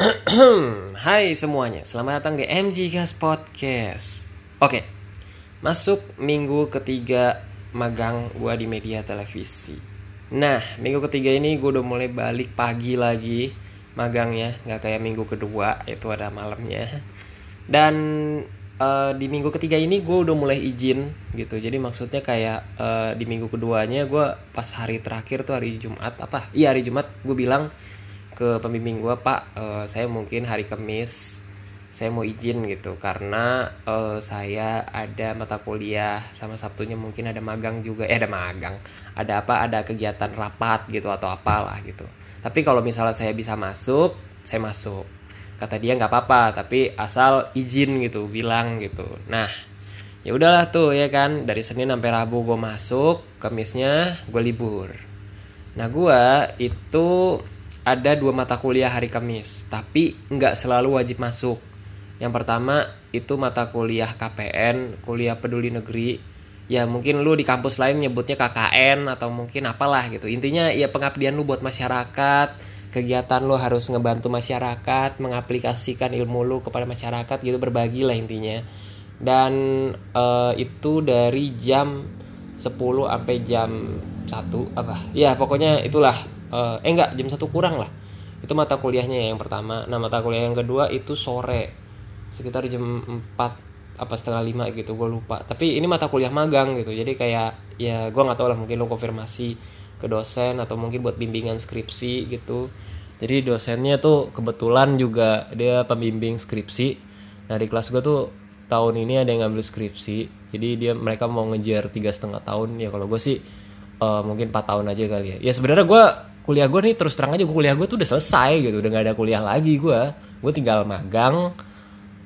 Hai semuanya, selamat datang di MG Gas Podcast. Oke, masuk minggu ketiga magang gua di media televisi. Nah, minggu ketiga ini gue udah mulai balik pagi lagi magangnya, nggak kayak minggu kedua itu ada malamnya. Dan uh, di minggu ketiga ini gue udah mulai izin gitu jadi maksudnya kayak uh, di minggu keduanya gue pas hari terakhir tuh hari Jumat apa iya hari Jumat gue bilang ke pembimbing gue pak uh, saya mungkin hari Kamis saya mau izin gitu. Karena uh, saya ada mata kuliah sama Sabtunya mungkin ada magang juga. Eh ada magang. Ada apa? Ada kegiatan rapat gitu atau apalah gitu. Tapi kalau misalnya saya bisa masuk saya masuk. Kata dia nggak apa-apa tapi asal izin gitu bilang gitu. Nah ya udahlah tuh ya kan. Dari Senin sampai Rabu gue masuk Kamisnya gue libur. Nah gue itu ada dua mata kuliah hari Kamis tapi nggak selalu wajib masuk. Yang pertama itu mata kuliah KPN kuliah peduli negeri. Ya mungkin lu di kampus lain nyebutnya KKN atau mungkin apalah gitu. Intinya ya pengabdian lu buat masyarakat kegiatan lo harus ngebantu masyarakat mengaplikasikan ilmu lo kepada masyarakat gitu berbagi lah intinya. Dan uh, itu dari jam 10 sampai jam 1 apa? Ya pokoknya itulah uh, eh enggak jam satu kurang lah. Itu mata kuliahnya yang pertama. Nah mata kuliah yang kedua itu sore. Sekitar jam 4 apa setengah lima gitu gue lupa. Tapi ini mata kuliah magang gitu. Jadi kayak ya gue nggak tahu lah mungkin lo konfirmasi ke dosen atau mungkin buat bimbingan skripsi gitu. Jadi dosennya tuh kebetulan juga dia pembimbing skripsi. Nah di kelas gue tuh tahun ini ada yang ngambil skripsi. Jadi dia mereka mau ngejar tiga setengah tahun. Ya kalau gue sih uh, mungkin empat tahun aja kali ya. Ya sebenarnya gue kuliah gue nih terus terang aja gue kuliah gue tuh udah selesai gitu udah gak ada kuliah lagi gue gue tinggal magang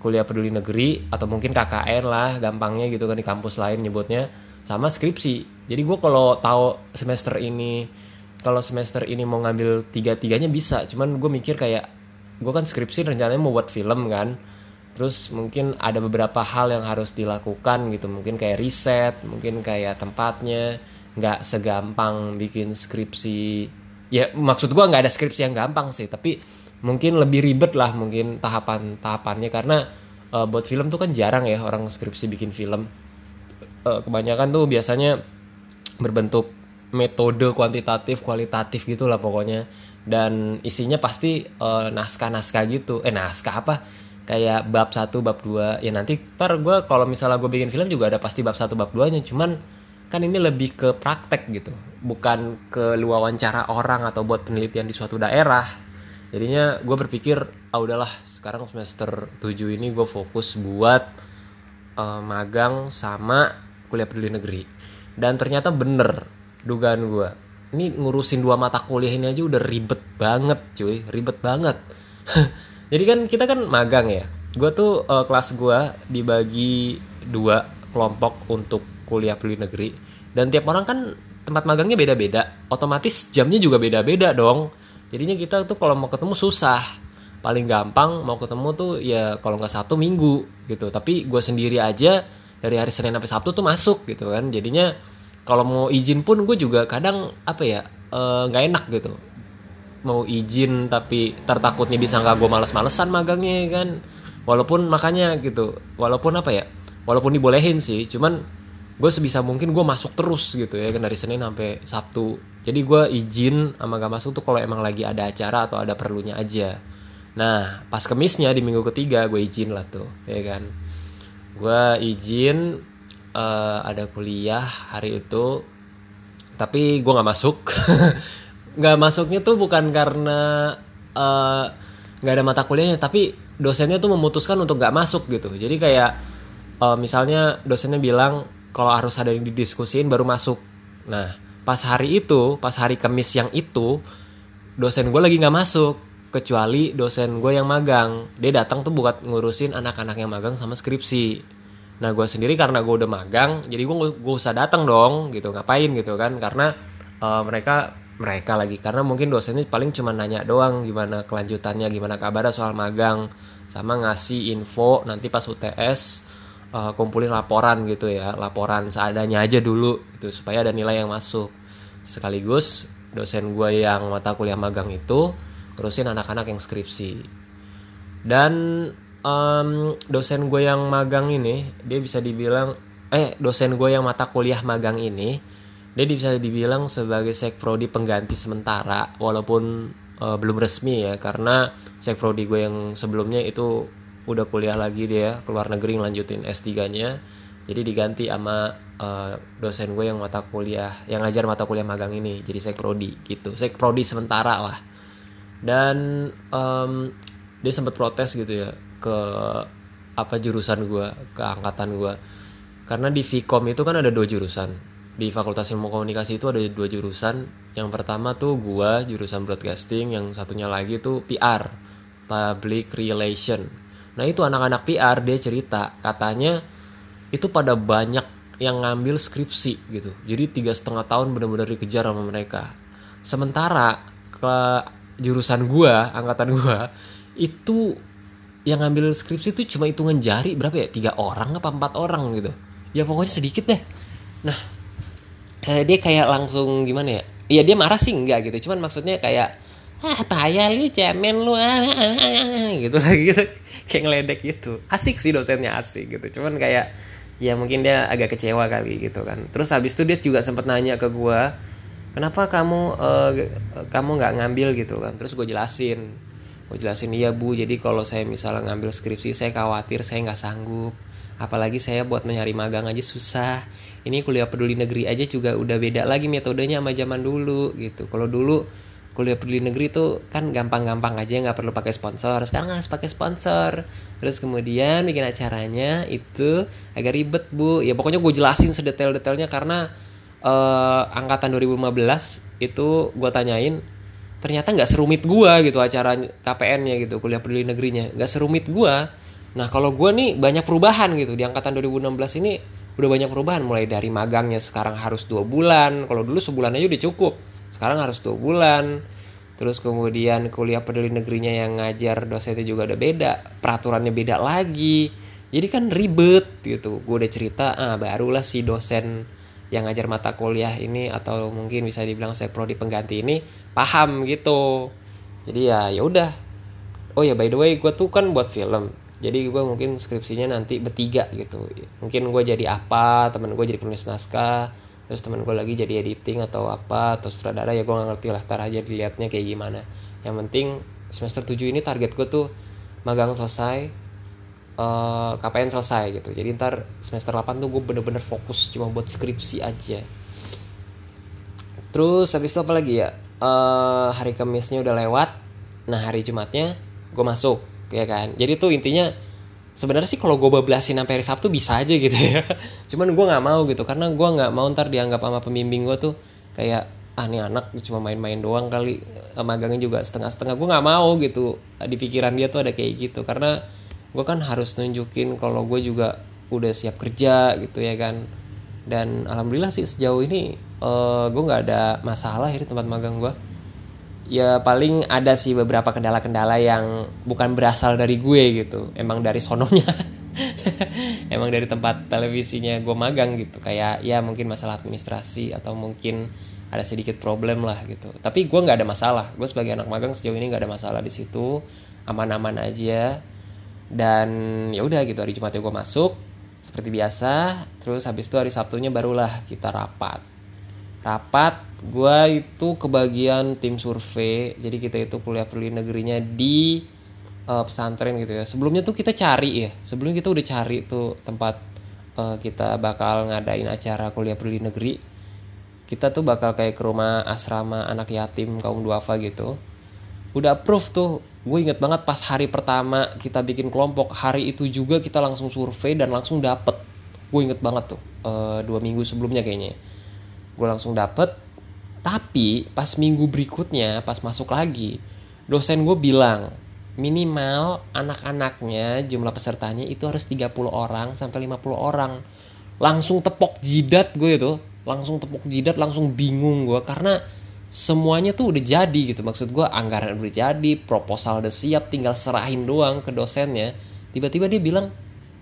kuliah peduli negeri atau mungkin KKN lah gampangnya gitu kan di kampus lain nyebutnya sama skripsi. Jadi gue kalau tahu semester ini kalau semester ini mau ngambil tiga tiganya bisa cuman gue mikir kayak gue kan skripsi rencananya mau buat film kan. Terus mungkin ada beberapa hal yang harus dilakukan gitu mungkin kayak riset mungkin kayak tempatnya nggak segampang bikin skripsi ya maksud gue nggak ada skripsi yang gampang sih tapi mungkin lebih ribet lah mungkin tahapan tahapannya karena uh, buat film tuh kan jarang ya orang skripsi bikin film. Uh, kebanyakan tuh biasanya berbentuk metode kuantitatif kualitatif gitulah pokoknya. Dan isinya pasti uh, naskah-naskah gitu. Eh naskah apa? Kayak bab satu bab dua. Ya nanti ntar gue kalau misalnya gue bikin film juga ada pasti bab satu bab duanya. Cuman kan ini lebih ke praktek gitu. Bukan ke lu wawancara orang atau buat penelitian di suatu daerah. Jadinya gue berpikir ah udahlah sekarang semester 7 ini gue fokus buat uh, magang sama kuliah peduli negeri. Dan ternyata bener dugaan gue ini ngurusin dua mata kuliah ini aja udah ribet banget cuy. Ribet banget. Jadi kan kita kan magang ya. Gue tuh uh, kelas gue dibagi dua kelompok untuk kuliah peduli negeri. Dan tiap orang kan tempat magangnya beda-beda. Otomatis jamnya juga beda-beda dong. Jadinya kita tuh kalau mau ketemu susah. Paling gampang mau ketemu tuh ya kalau nggak satu minggu gitu. Tapi gue sendiri aja dari hari Senin sampai Sabtu tuh masuk gitu kan. Jadinya kalau mau izin pun gue juga kadang apa ya eh, nggak uh, enak gitu. Mau izin tapi tertakutnya bisa nggak gue males-malesan magangnya kan. Walaupun makanya gitu walaupun apa ya walaupun dibolehin sih. Cuman gue sebisa mungkin gue masuk terus gitu ya kan dari Senin sampai Sabtu. Jadi gue izin sama gak masuk tuh kalau emang lagi ada acara atau ada perlunya aja. Nah pas kemisnya di minggu ketiga gue izin lah tuh ya kan. Gue izin uh, ada kuliah hari itu tapi gue nggak masuk. Nggak masuknya tuh bukan karena eh, nggak uh, ada mata kuliahnya tapi dosennya tuh memutuskan untuk nggak masuk gitu. Jadi kayak uh, misalnya dosennya bilang kalau harus ada yang didiskusin baru masuk. Nah pas hari itu pas hari kemis yang itu dosen gue lagi nggak masuk kecuali dosen gue yang magang. Dia datang tuh buat ngurusin anak-anak yang magang sama skripsi. Nah gue sendiri karena gue udah magang jadi gue gue usah datang dong gitu. Ngapain gitu kan? Karena uh, mereka mereka lagi. Karena mungkin dosennya paling cuma nanya doang gimana kelanjutannya gimana kabarnya soal magang. Sama ngasih info nanti pas UTS uh, kumpulin laporan gitu ya laporan seadanya aja dulu gitu supaya ada nilai yang masuk. Sekaligus dosen gue yang mata kuliah magang itu terusin anak-anak yang skripsi. Dan um, dosen gue yang magang ini dia bisa dibilang eh dosen gue yang mata kuliah magang ini dia bisa dibilang sebagai sekprodi pengganti sementara walaupun uh, belum resmi ya karena sekprodi gue yang sebelumnya itu udah kuliah lagi dia keluar negeri ngelanjutin S3-nya jadi diganti sama uh, dosen gue yang mata kuliah yang ngajar mata kuliah magang ini. Jadi sekprodi gitu. Sekprodi sementara lah. Dan um, dia sempat protes gitu ya ke apa jurusan gue ke angkatan gue karena di Vkom itu kan ada dua jurusan. Di Fakultas Ilmu Komunikasi itu ada dua jurusan. Yang pertama tuh gua jurusan broadcasting, yang satunya lagi tuh PR, public relation. Nah, itu anak-anak PR dia cerita, katanya itu pada banyak yang ngambil skripsi gitu. Jadi tiga setengah tahun benar-benar dikejar sama mereka. Sementara ke jurusan gua, angkatan gua itu yang ngambil skripsi itu cuma hitungan jari berapa ya? Tiga orang apa empat orang gitu. Ya pokoknya sedikit deh. Nah uh, dia kayak langsung gimana ya? Iya dia marah sih enggak gitu. Cuman maksudnya kayak ah payah lu cemen lu ah, ah, ah, ah gitu lagi. gitu kayak ngeledek gitu. Asik sih dosennya asik gitu. Cuman kayak ya mungkin dia agak kecewa kali gitu kan. Terus habis itu dia juga sempat nanya ke gue kenapa kamu uh, kamu nggak ngambil? gitu kan. Terus gue jelasin. Gue jelasin iya bu. Jadi kalau saya misalnya ngambil skripsi saya khawatir saya nggak sanggup. Apalagi saya buat mencari magang aja susah. Ini kuliah peduli negeri aja juga udah beda lagi metodenya sama zaman dulu gitu. Kalau dulu kuliah peduli negeri tuh kan gampang-gampang aja nggak perlu pakai sponsor. Sekarang harus pakai sponsor. Terus kemudian bikin acaranya itu agak ribet bu. Ya pokoknya gue jelasin sedetail-detailnya karena uh, angkatan 2015 itu gue tanyain ternyata nggak serumit gue gitu acara KPN-nya gitu kuliah peduli negerinya. Nggak serumit gue nah kalau gue nih banyak perubahan gitu. Di angkatan 2016 ini udah banyak perubahan. Mulai dari magangnya sekarang harus dua bulan. Kalau dulu sebulan aja udah cukup sekarang harus dua bulan. Terus kemudian kuliah peduli negerinya yang ngajar dosennya juga udah beda peraturannya beda lagi. Jadi kan ribet gitu. Gue udah cerita ah barulah si dosen yang ngajar mata kuliah ini atau mungkin bisa dibilang saya prodi pengganti ini paham gitu. Jadi ya ya udah. Oh ya by the way gue tuh kan buat film. Jadi gue mungkin skripsinya nanti bertiga gitu. Mungkin gue jadi apa teman gue jadi penulis naskah terus teman gue lagi jadi editing atau apa atau sutradara ya gue gak ngerti lah tar aja dilihatnya kayak gimana. Yang penting semester 7 ini target gue tuh magang selesai uh, eh, KPN selesai gitu. Jadi ntar semester 8 tuh gue bener-bener fokus cuma buat skripsi aja. Terus habis itu apa lagi ya? Uh, hari Kamisnya udah lewat nah hari Jumatnya gue masuk ya kan? Jadi tuh intinya sebenarnya sih kalau gue bablasin sampai hari Sabtu bisa aja gitu ya. Cuman gue nggak mau gitu karena gue nggak mau ntar dianggap sama pembimbing gue tuh kayak ah nih anak cuma main-main doang kali magangnya juga setengah-setengah. Gue nggak mau gitu di pikiran dia tuh ada kayak gitu karena gue kan harus nunjukin kalau gue juga udah siap kerja gitu ya kan. Dan alhamdulillah sih sejauh ini uh, eh, gue nggak ada masalah ya di tempat magang gue ya paling ada sih beberapa kendala-kendala yang bukan berasal dari gue gitu. Emang dari sononya. Emang dari tempat televisinya gue magang gitu. Kayak ya mungkin masalah administrasi atau mungkin ada sedikit problem lah gitu. Tapi gue nggak ada masalah. Gue sebagai anak magang sejauh ini nggak ada masalah di situ. Aman-aman aja. Dan ya udah gitu hari Jumatnya gue masuk seperti biasa. Terus habis itu hari Sabtunya barulah kita rapat rapat gue itu kebagian tim survei. Jadi kita itu kuliah perli negerinya di uh, pesantren gitu ya. Sebelumnya tuh kita cari ya. Sebelumnya kita udah cari tuh tempat uh, kita bakal ngadain acara kuliah perli negeri. Kita tuh bakal kayak ke rumah asrama anak yatim kaum duafa gitu. Udah approve tuh. Gue inget banget pas hari pertama kita bikin kelompok hari itu juga kita langsung survei dan langsung dapet. Gue inget banget tuh uh, dua minggu sebelumnya kayaknya gue langsung dapet. Tapi pas minggu berikutnya pas masuk lagi dosen gue bilang minimal anak-anaknya jumlah pesertanya itu harus 30 orang sampai 50 orang. Langsung tepok jidat gue itu langsung tepok jidat langsung bingung gue karena semuanya tuh udah jadi gitu. Maksud gue anggaran udah jadi proposal udah siap tinggal serahin doang ke dosennya. Tiba-tiba dia bilang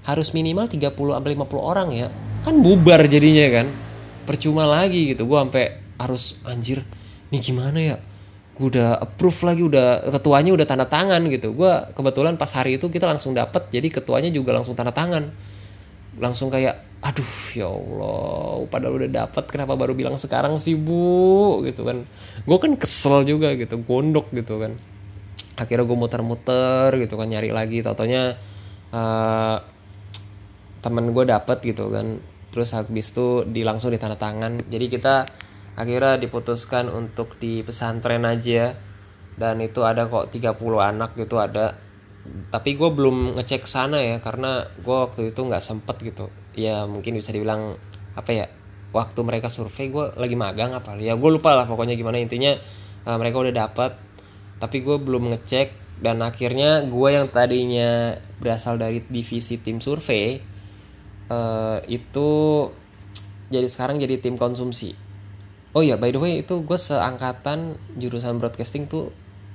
harus minimal 30 sampai 50 orang ya. Kan bubar jadinya kan percuma lagi gitu. Gue sampai harus anjir nih gimana ya? Gue udah approve lagi udah ketuanya udah tanda tangan gitu. Gue kebetulan pas hari itu kita langsung dapet jadi ketuanya juga langsung tanda tangan. Langsung kayak aduh ya Allah padahal udah dapet kenapa baru bilang sekarang sih bu? Gitu kan. Gue kan kesel juga gitu gondok gitu kan. Akhirnya gue muter-muter gitu kan nyari lagi. Totonya uh, temen gue dapet gitu kan terus habis itu di langsung ditanda tangan jadi kita akhirnya diputuskan untuk di pesantren aja. Dan itu ada kok 30 anak gitu ada. Tapi gue belum ngecek sana ya karena gue waktu itu nggak sempet gitu. Ya mungkin bisa dibilang apa ya waktu mereka survei gue lagi magang apa. Ya gue lupa lah pokoknya gimana. Intinya uh, mereka udah dapat tapi gue belum ngecek. Dan akhirnya gue yang tadinya berasal dari divisi tim survei uh, itu jadi sekarang jadi tim konsumsi. Oh iya by the way itu gue seangkatan jurusan broadcasting tuh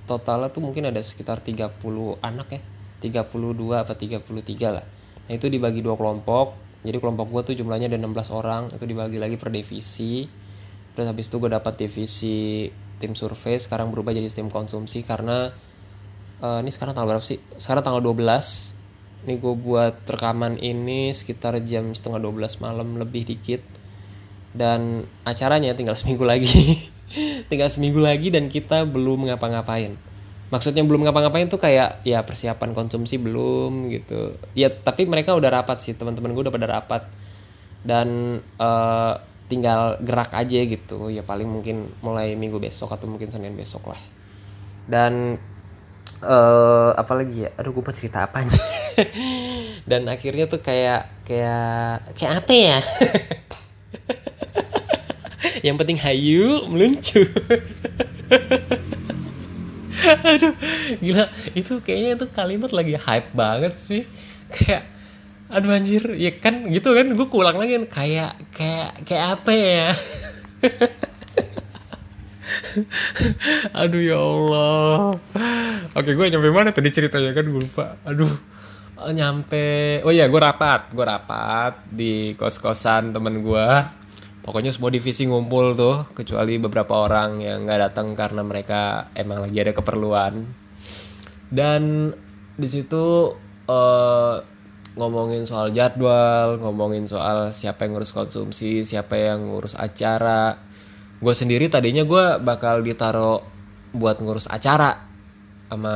totalnya tuh mungkin ada sekitar 30 anak ya. 32 apa 33 lah. Nah itu dibagi dua kelompok. Jadi kelompok gue tuh jumlahnya ada 16 orang. Itu dibagi lagi per divisi. Terus habis itu gue dapat divisi tim survei. Sekarang berubah jadi tim konsumsi karena uh, ini sekarang tanggal berapa sih? Sekarang tanggal 12 ini gue buat rekaman ini sekitar jam setengah 12 malam lebih dikit. Dan acaranya tinggal seminggu lagi. Tinggal seminggu lagi dan kita belum ngapa-ngapain. Maksudnya belum ngapa-ngapain tuh kayak ya persiapan konsumsi belum gitu. Ya tapi mereka udah rapat sih teman-teman gue udah pada rapat. Dan uh, tinggal gerak aja gitu. Ya paling mungkin mulai minggu besok atau mungkin senin besok lah. Dan uh, apa lagi ya? Aduh gue mau cerita apa aja dan akhirnya tuh kayak kayak kayak apa ya? Yang penting hayu meluncur. Aduh gila. Itu kayaknya itu kalimat lagi hype banget sih. Kayak aduh anjir ya kan gitu kan gue kulang lagi kan kayak kayak kayak apa ya? Aduh ya Allah. Oke gue nyampe mana tadi ceritanya kan gue lupa. Aduh oh, nyampe oh iya gue rapat gue rapat di kos kosan temen gue pokoknya semua divisi ngumpul tuh kecuali beberapa orang yang nggak datang karena mereka emang lagi ada keperluan. Dan di situ uh, ngomongin soal jadwal ngomongin soal siapa yang ngurus konsumsi siapa yang ngurus acara. Gue sendiri tadinya gue bakal ditaro buat ngurus acara sama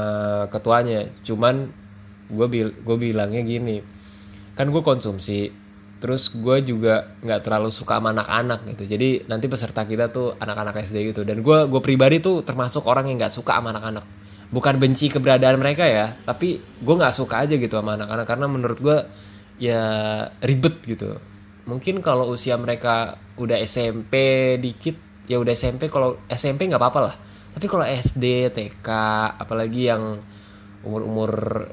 ketuanya. Cuman gue bil gue bilangnya gini kan gue konsumsi terus gue juga nggak terlalu suka sama anak-anak gitu. Jadi nanti peserta kita tuh anak-anak SD gitu. Dan gue gue pribadi tuh termasuk orang yang nggak suka sama anak-anak. Bukan benci keberadaan mereka ya tapi gue nggak suka aja gitu sama anak-anak. Karena menurut gue ya ribet gitu. Mungkin kalau usia mereka udah SMP dikit ya udah SMP kalau SMP nggak apa-apa lah. Tapi kalau SD TK apalagi yang umur-umur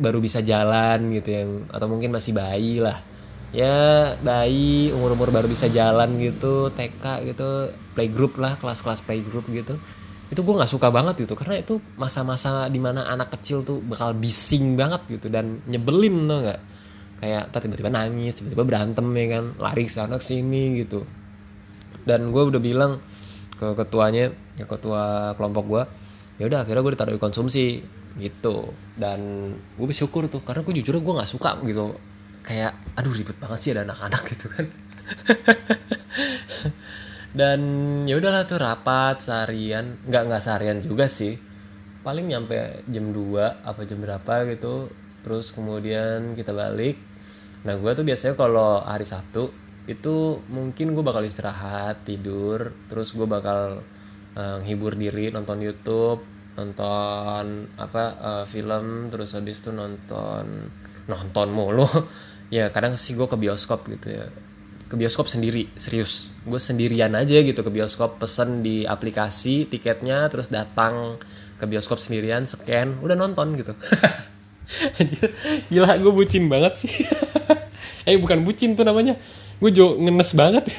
baru bisa jalan gitu yang atau mungkin masih bayi lah. Ya bayi umur umur baru bisa jalan gitu TK gitu playgroup lah kelas-kelas playgroup gitu. Itu gue nggak suka banget gitu karena itu masa-masa di mana anak kecil tuh bakal bising banget gitu dan nyebelin tuh nggak? Kayak tiba-tiba nangis tiba-tiba berantem ya kan? Lari sana sini gitu. Dan gue udah bilang ke ketuanya ya ketua kelompok gue ya udah akhirnya gue ditaruh di konsumsi gitu. Dan gue bersyukur tuh karena gue jujur gue nggak suka gitu. Kayak aduh ribet banget sih ada anak-anak gitu kan. Dan ya udahlah tuh rapat seharian. Nggak nggak seharian juga sih. Paling nyampe jam 2 apa jam berapa gitu. Terus kemudian kita balik. Nah gue tuh biasanya kalau hari Sabtu itu mungkin gue bakal istirahat tidur. Terus gue bakal uh, nghibur diri nonton YouTube nonton apa uh, film terus habis itu nonton nonton mulu. Ya kadang sih gue ke bioskop gitu ya. Ke bioskop sendiri serius. Gue sendirian aja gitu ke bioskop pesen di aplikasi tiketnya terus datang ke bioskop sendirian scan udah nonton gitu. Gila gue bucin banget sih. Eh bukan bucin tuh namanya. Gue jo ngenes banget.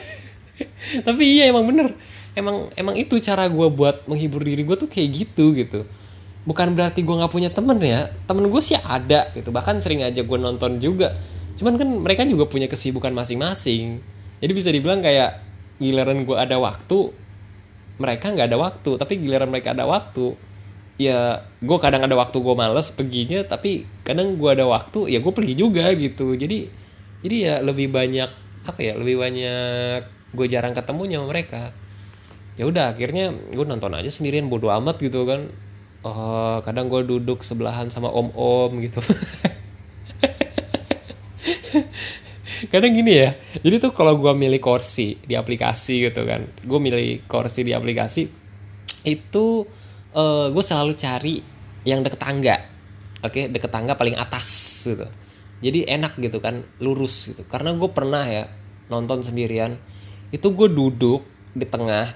Tapi iya emang bener emang emang itu cara gue buat menghibur diri gue tuh kayak gitu gitu. Bukan berarti gue nggak punya temen ya. Temen gue sih ada gitu. Bahkan sering aja gue nonton juga. Cuman kan mereka juga punya kesibukan masing-masing. Jadi bisa dibilang kayak giliran gue ada waktu mereka nggak ada waktu. Tapi giliran mereka ada waktu ya gue kadang ada waktu gue males perginya tapi kadang gue ada waktu ya gue pergi juga gitu. Jadi jadi ya lebih banyak apa ya lebih banyak gue jarang ketemunya sama mereka ya udah akhirnya gue nonton aja sendirian bodo amat gitu kan. Oh kadang gue duduk sebelahan sama om om gitu. Kadang gini ya jadi tuh kalau gue milih kursi di aplikasi gitu kan gue milih kursi di aplikasi itu uh, gue selalu cari yang deket tangga oke? Okay? deket tangga paling atas gitu. Jadi enak gitu kan lurus gitu. Karena gue pernah ya nonton sendirian itu gue duduk di tengah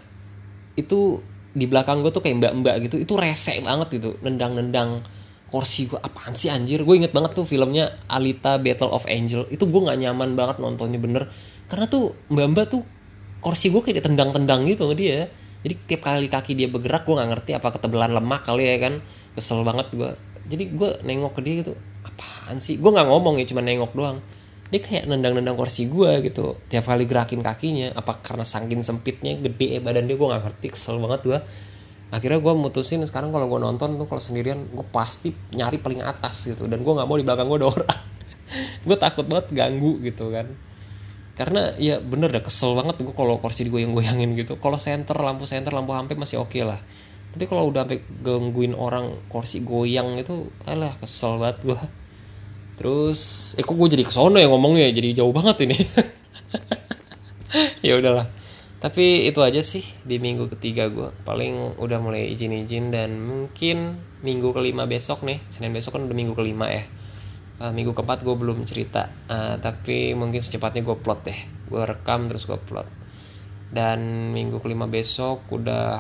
itu di belakang gue tuh kayak mbak-mbak gitu itu rese banget gitu. Nendang-nendang kursi gue apaan sih anjir? Gue inget banget tuh filmnya Alita Battle of Angel. Itu gue nggak nyaman banget nontonnya bener. Karena tuh mbak-mbak tuh kursi gue kayak ditendang-tendang gitu sama dia. Jadi tiap kali kaki dia bergerak gue nggak ngerti apa ketebalan lemak kali ya kan. Kesel banget gue jadi gue nengok ke dia gitu apaan sih? Gue nggak ngomong ya cuma nengok doang dia kayak nendang-nendang kursi gue gitu. Tiap kali gerakin kakinya apa karena saking sempitnya gede ya badan dia gue nggak ngerti kesel banget gue akhirnya gue mutusin sekarang kalau gue nonton tuh kalau sendirian gue pasti nyari paling atas gitu. Dan gue nggak mau di belakang gue ada orang. Gue takut banget ganggu gitu kan. Karena ya bener dah kesel banget gue kalau kursi digoyang-goyangin gitu. Kalau center lampu center lampu hampir masih oke okay lah. Tapi kalau udah sampai gangguin orang kursi goyang itu alah kesel banget gue terus eh kok gue jadi kesono ya ngomongnya? Jadi jauh banget ini. Ya udahlah. Tapi itu aja sih di minggu ketiga gue paling udah mulai izin-izin dan mungkin minggu kelima besok nih. Senin besok kan udah minggu kelima ya. Uh, minggu keempat gue belum cerita. Uh, tapi mungkin secepatnya gue plot deh. Gue rekam terus gue plot. Dan minggu kelima besok udah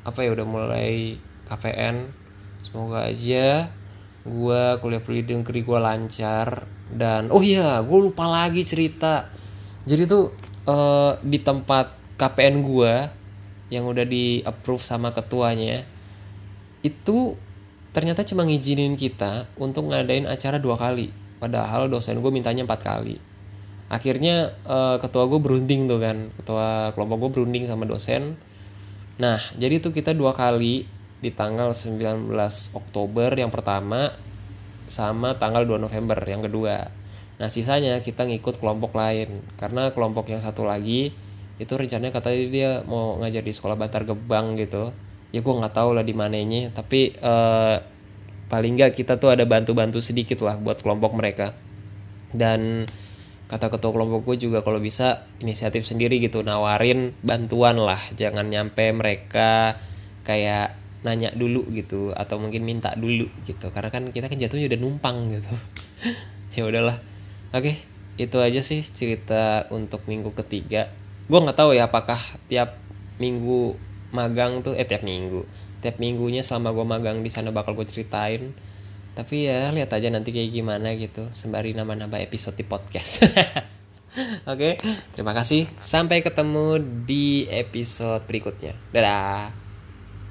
apa ya udah mulai KPN semoga aja gue kuliah di negeri gue lancar dan oh iya gue lupa lagi cerita. Jadi tuh uh, di tempat KPN gue yang udah di approve sama ketuanya itu ternyata cuma ngizinin kita untuk ngadain acara dua kali. Padahal dosen gue mintanya empat kali. Akhirnya uh, ketua gue berunding tuh kan. Ketua kelompok gue berunding sama dosen. Nah jadi tuh kita dua kali di tanggal 19 Oktober yang pertama sama tanggal 2 November yang kedua. Nah sisanya kita ngikut kelompok lain. Karena kelompok yang satu lagi itu rencananya katanya dia mau ngajar di sekolah Bantar Gebang gitu. Ya gue nggak tahu lah di mananya tapi uh, paling nggak kita tuh ada bantu-bantu sedikit lah buat kelompok mereka. Dan kata ketua kelompok gue juga kalau bisa inisiatif sendiri gitu nawarin bantuan lah. Jangan nyampe mereka kayak nanya dulu gitu atau mungkin minta dulu gitu. Karena kan kita kan jatuhnya udah numpang gitu. Ya udahlah. Oke itu aja sih cerita untuk minggu ketiga. Gue nggak tahu ya apakah tiap minggu magang tuh eh tiap minggu. Tiap minggunya selama gue magang di sana bakal gue ceritain. Tapi ya lihat aja nanti kayak gimana gitu. Sembari nama-nama episode di podcast. Oke okay, terima kasih. Sampai ketemu di episode berikutnya. Dadah